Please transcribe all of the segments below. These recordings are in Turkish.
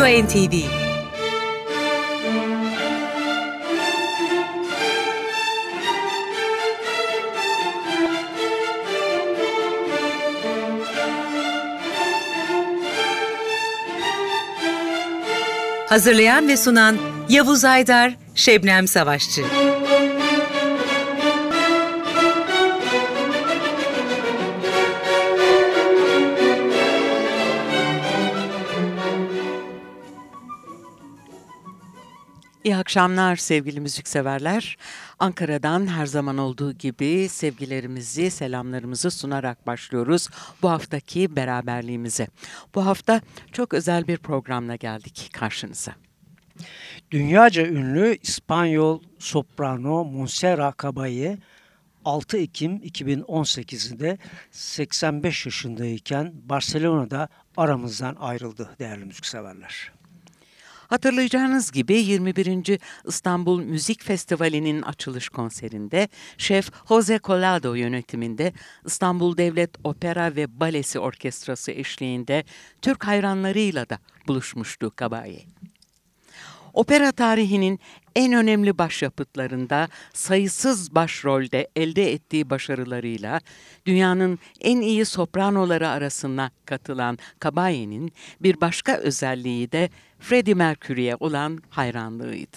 Stüdyo NTV Hazırlayan ve sunan Yavuz Aydar, Şebnem Savaşçı. İyi akşamlar sevgili müzikseverler. Ankara'dan her zaman olduğu gibi sevgilerimizi, selamlarımızı sunarak başlıyoruz bu haftaki beraberliğimize. Bu hafta çok özel bir programla geldik karşınıza. Dünyaca ünlü İspanyol soprano Montserrat Caballé 6 Ekim 2018'de 85 yaşındayken Barcelona'da aramızdan ayrıldı değerli müzikseverler. Hatırlayacağınız gibi 21. İstanbul Müzik Festivali'nin açılış konserinde şef Jose Collado yönetiminde İstanbul Devlet Opera ve Balesi Orkestrası eşliğinde Türk hayranlarıyla da buluşmuştu Kabaye. Opera tarihinin en önemli başyapıtlarında sayısız başrolde elde ettiği başarılarıyla dünyanın en iyi sopranoları arasına katılan Kabaye'nin bir başka özelliği de Freddie Mercury'e olan hayranlığıydı.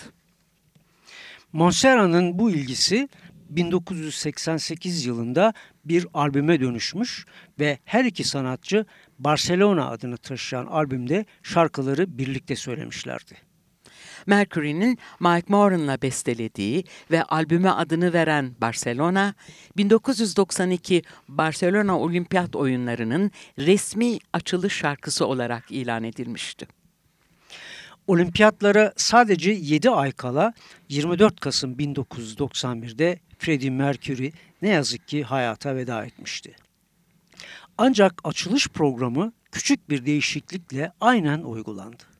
Monserrat'ın bu ilgisi 1988 yılında bir albüme dönüşmüş ve her iki sanatçı Barcelona adını taşıyan albümde şarkıları birlikte söylemişlerdi. Mercury'nin Mike Moran'la bestelediği ve albüme adını veren Barcelona, 1992 Barcelona Olimpiyat Oyunları'nın resmi açılış şarkısı olarak ilan edilmişti. Olimpiyatlara sadece 7 ay kala 24 Kasım 1991'de Freddie Mercury ne yazık ki hayata veda etmişti. Ancak açılış programı küçük bir değişiklikle aynen uygulandı.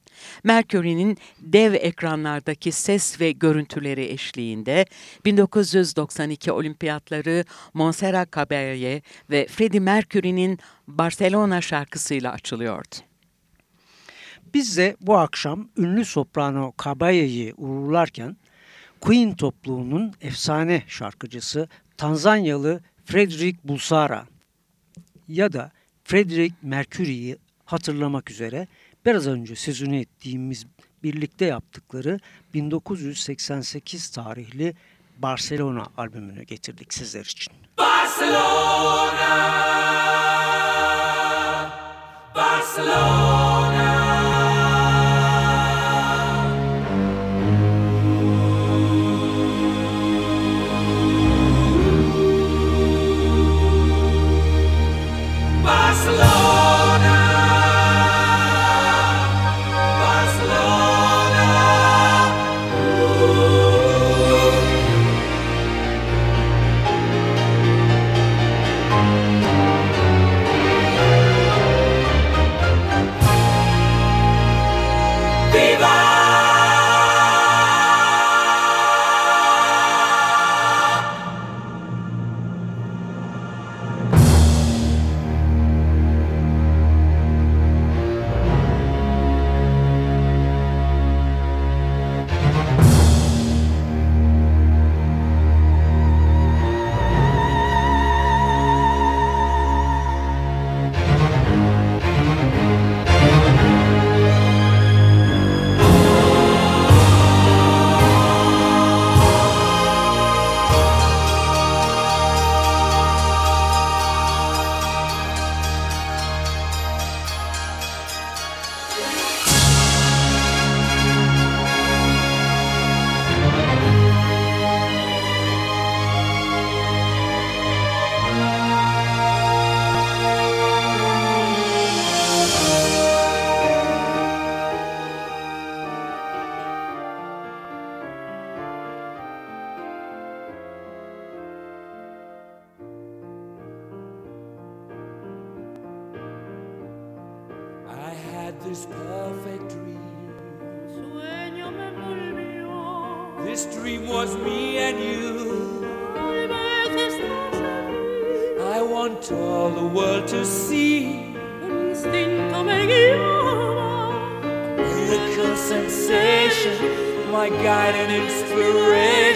Mercury'nin dev ekranlardaki ses ve görüntüleri eşliğinde 1992 olimpiyatları Montserrat Caballé ve Freddie Mercury'nin Barcelona şarkısıyla açılıyordu. Biz de bu akşam ünlü soprano Caballé'yi uğurlarken Queen topluluğunun efsane şarkıcısı Tanzanyalı Frederick Bulsara ya da Frederick Mercury'yi hatırlamak üzere biraz önce sözünü ettiğimiz birlikte yaptıkları 1988 tarihli Barcelona albümünü getirdik sizler için. Barcelona Barcelona this perfect dream. This dream was me and you. I want all the world to see miracle sensation, my guide and inspiration.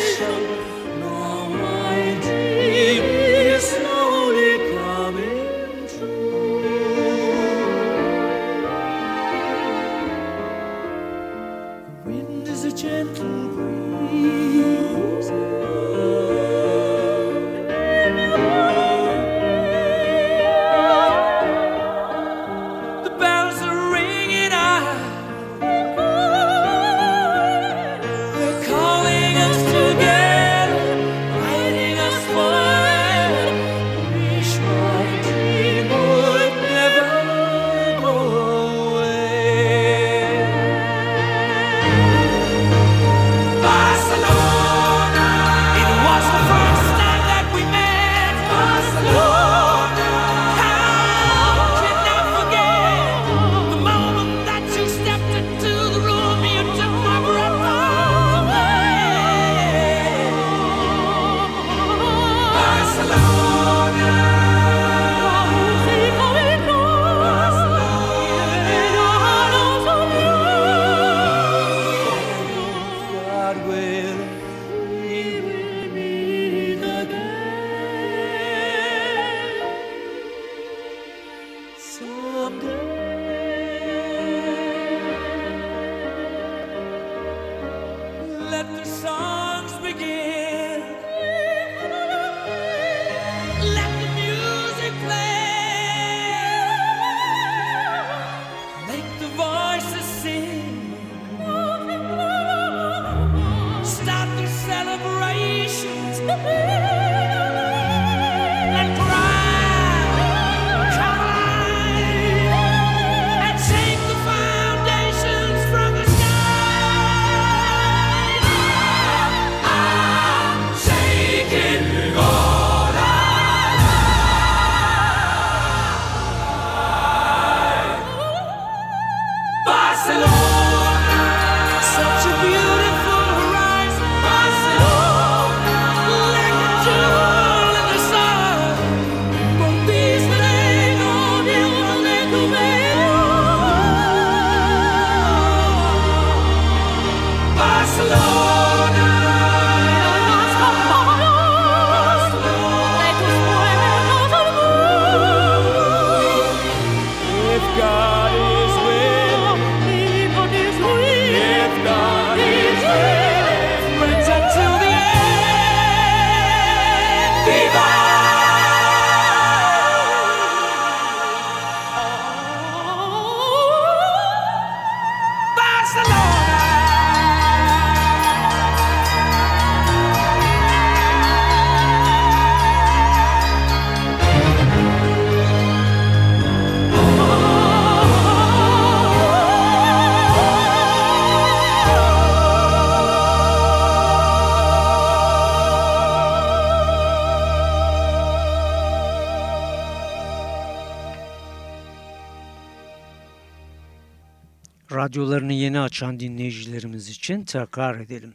radyolarını yeni açan dinleyicilerimiz için tekrar edelim.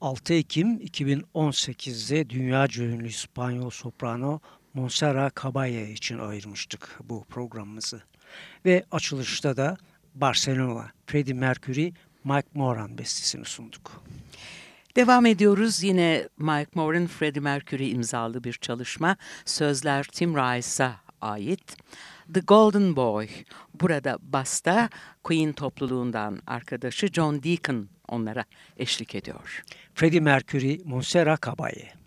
6 Ekim 2018'de dünya ünlü İspanyol soprano Monserrat Caballé için ayırmıştık bu programımızı. Ve açılışta da Barcelona, Freddie Mercury, Mike Moran bestesini sunduk. Devam ediyoruz yine Mike Moran, Freddie Mercury imzalı bir çalışma. Sözler Tim Rice'a ait. The Golden Boy. Burada Basta Queen topluluğundan arkadaşı John Deacon onlara eşlik ediyor. Freddie Mercury, Monserrat Caballé.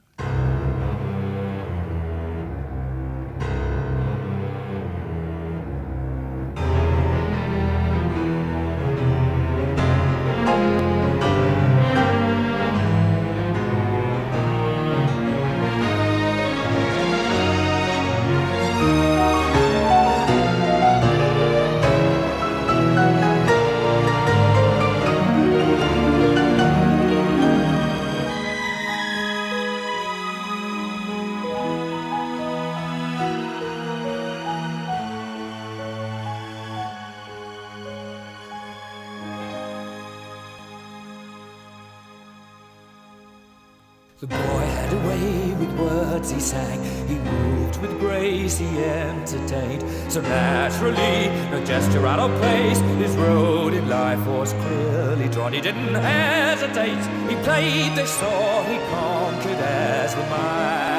The boy had a way with words he sang, he moved with grace, he entertained. So naturally, no gesture out of place, his road in life was clearly drawn. He didn't hesitate, he played the saw, he conquered as the mind.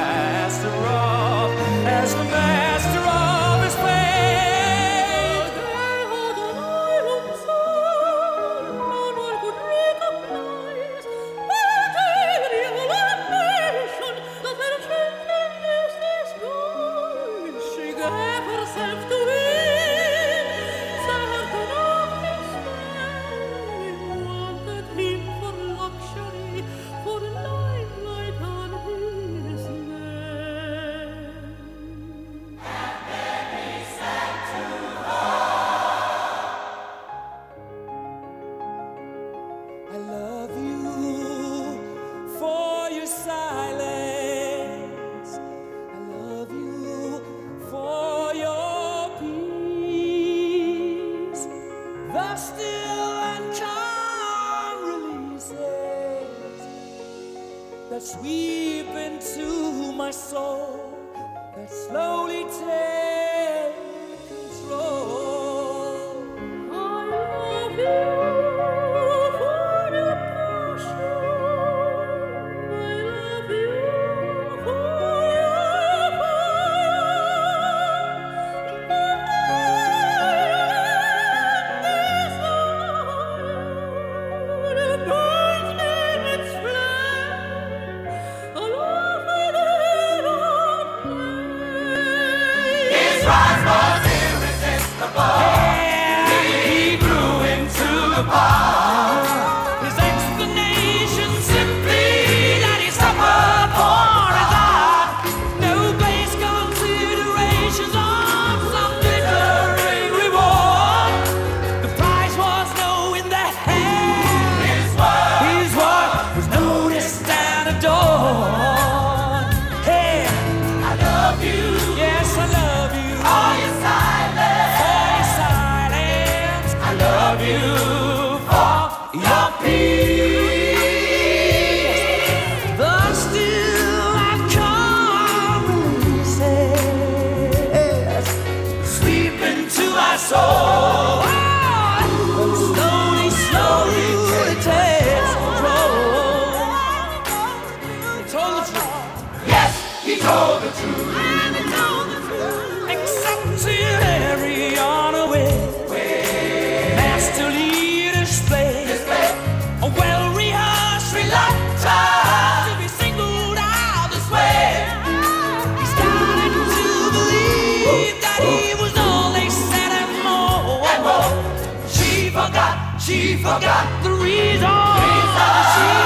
She forgot the reason. reason. She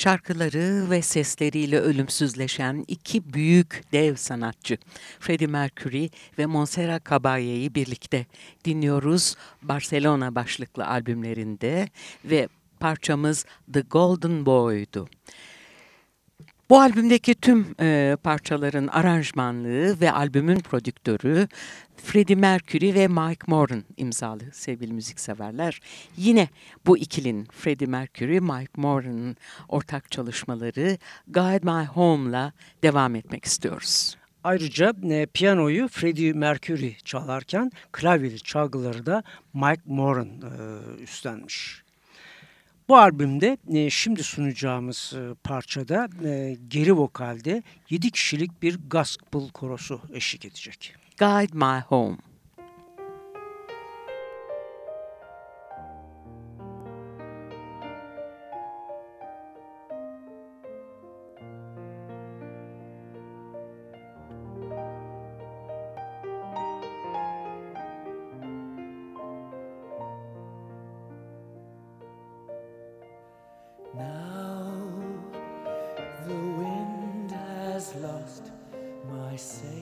Şarkıları ve sesleriyle ölümsüzleşen iki büyük dev sanatçı Freddie Mercury ve Montserrat Caballé'yi birlikte dinliyoruz Barcelona başlıklı albümlerinde ve parçamız The Golden Boy'du. Bu albümdeki tüm e, parçaların aranjmanlığı ve albümün prodüktörü Freddie Mercury ve Mike Moran imzalı sevgili müzikseverler. Yine bu ikilin Freddie Mercury, Mike Moran'ın ortak çalışmaları Guide My Home'la devam etmek istiyoruz. Ayrıca e, piyanoyu Freddie Mercury çalarken klavyeli çalgıları da Mike Moran e, üstlenmiş. Bu albümde e, şimdi sunacağımız e, parçada e, geri vokalde 7 kişilik bir gospel korosu eşlik edecek. Guide My Home. My sail.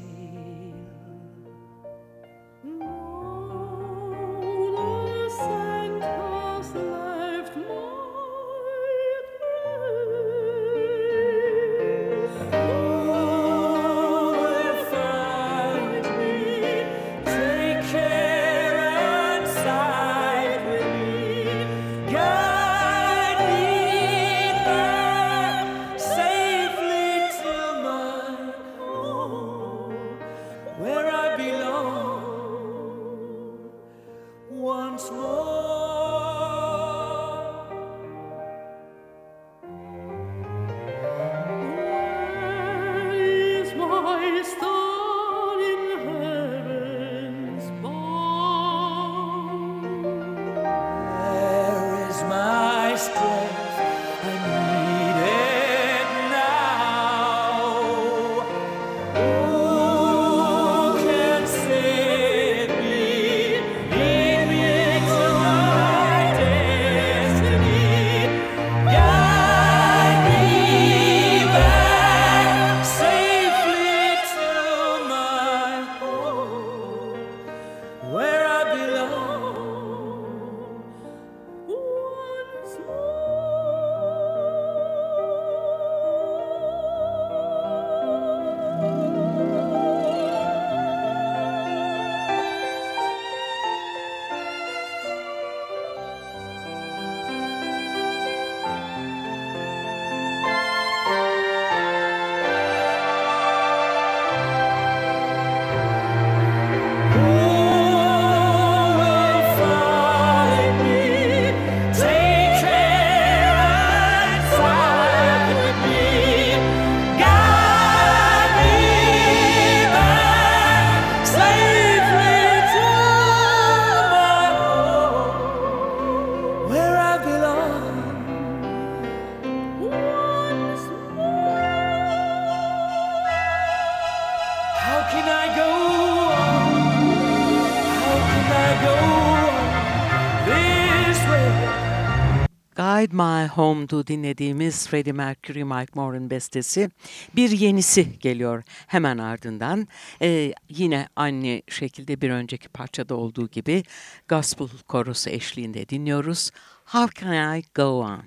Guide My Home'du dinlediğimiz Freddie Mercury, Mike Moran bestesi. Bir yenisi geliyor hemen ardından. Ee, yine aynı şekilde bir önceki parçada olduğu gibi gospel korosu eşliğinde dinliyoruz. How Can I Go On?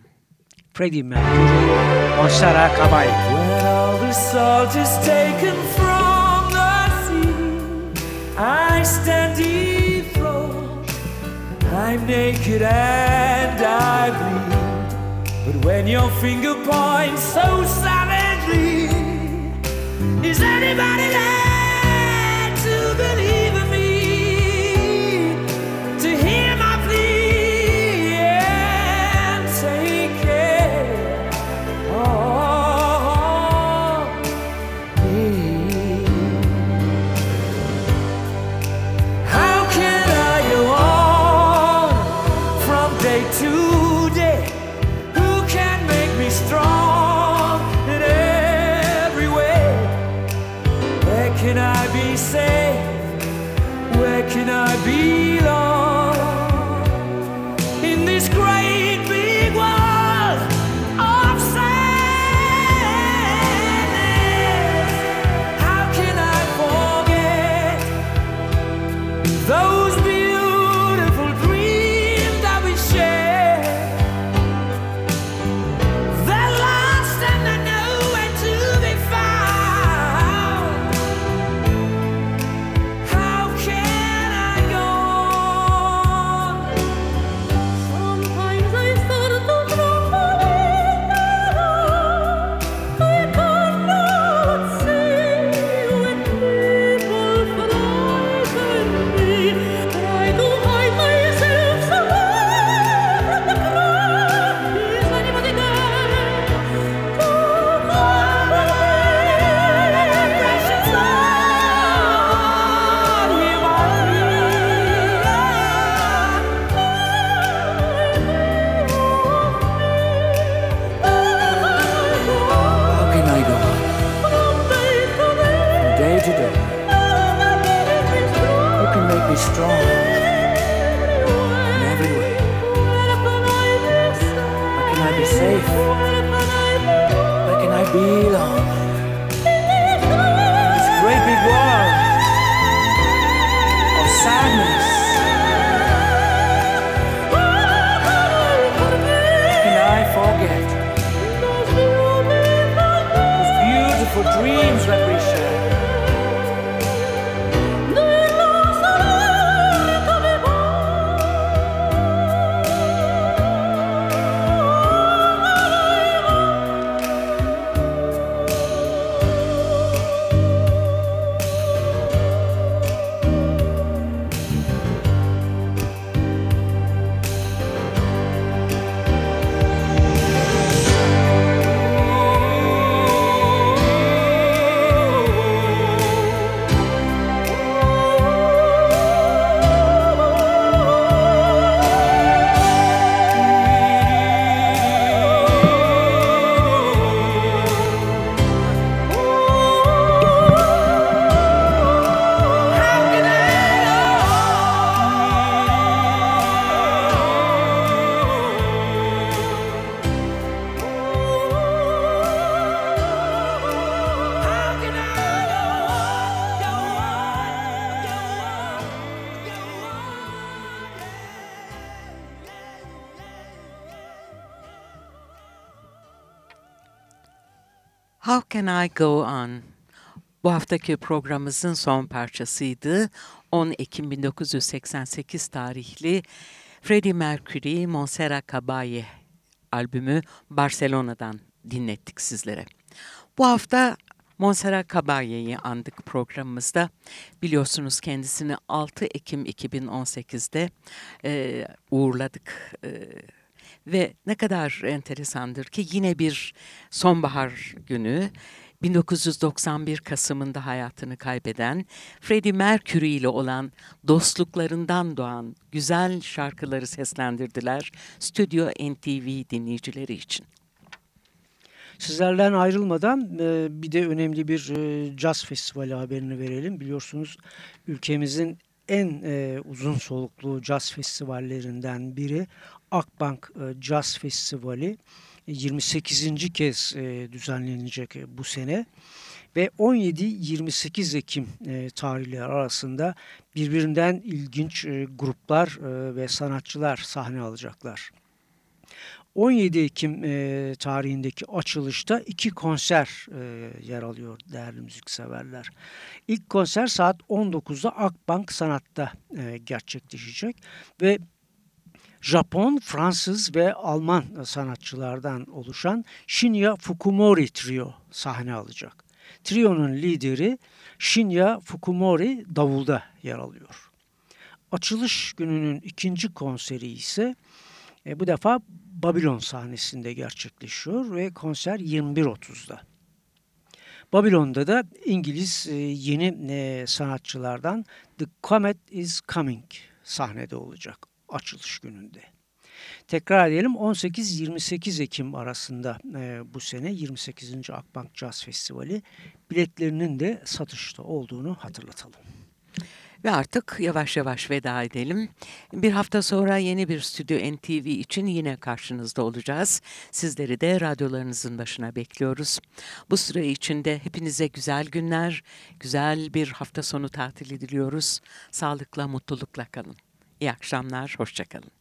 Freddie Mercury, Montserrat Caballé. When all the salt is taken from the sea, I stand dethroned. I'm naked and I bleed. But when your finger points so savagely, is anybody there strong in every way? Where can I be safe? Where can I belong? How Can I Go On? Bu haftaki programımızın son parçasıydı. 10 Ekim 1988 tarihli Freddie Mercury Montserrat Caballé albümü Barcelona'dan dinlettik sizlere. Bu hafta Montserrat Caballé'yi andık programımızda. Biliyorsunuz kendisini 6 Ekim 2018'de e, uğurladık. E, ve ne kadar enteresandır ki yine bir sonbahar günü 1991 Kasım'ında hayatını kaybeden Freddie Mercury ile olan dostluklarından doğan güzel şarkıları seslendirdiler Stüdyo NTV dinleyicileri için. Sizlerden ayrılmadan e, bir de önemli bir e, caz festivali haberini verelim. Biliyorsunuz ülkemizin en e, uzun soluklu caz festivallerinden biri Akbank e, Caz Festivali 28. kez e, düzenlenecek e, bu sene ve 17-28 Ekim e, tarihleri arasında birbirinden ilginç e, gruplar e, ve sanatçılar sahne alacaklar. 17 Ekim e, tarihindeki açılışta iki konser e, yer alıyor değerli müzikseverler. İlk konser saat 19'da Akbank Sanat'ta e, gerçekleşecek ve Japon, Fransız ve Alman sanatçılardan oluşan Shinya Fukumori Trio sahne alacak. Trio'nun lideri Shinya Fukumori davulda yer alıyor. Açılış gününün ikinci konseri ise e, bu defa Babylon sahnesinde gerçekleşiyor ve konser 21.30'da. Babylon'da da İngiliz e, yeni e, sanatçılardan The Comet is Coming sahnede olacak açılış gününde. Tekrar edelim 18-28 Ekim arasında e, bu sene 28. Akbank Jazz Festivali biletlerinin de satışta olduğunu hatırlatalım. Ve artık yavaş yavaş veda edelim. Bir hafta sonra yeni bir Stüdyo NTV için yine karşınızda olacağız. Sizleri de radyolarınızın başına bekliyoruz. Bu süre içinde hepinize güzel günler, güzel bir hafta sonu tatili diliyoruz. Sağlıkla, mutlulukla kalın. İyi akşamlar, hoşçakalın.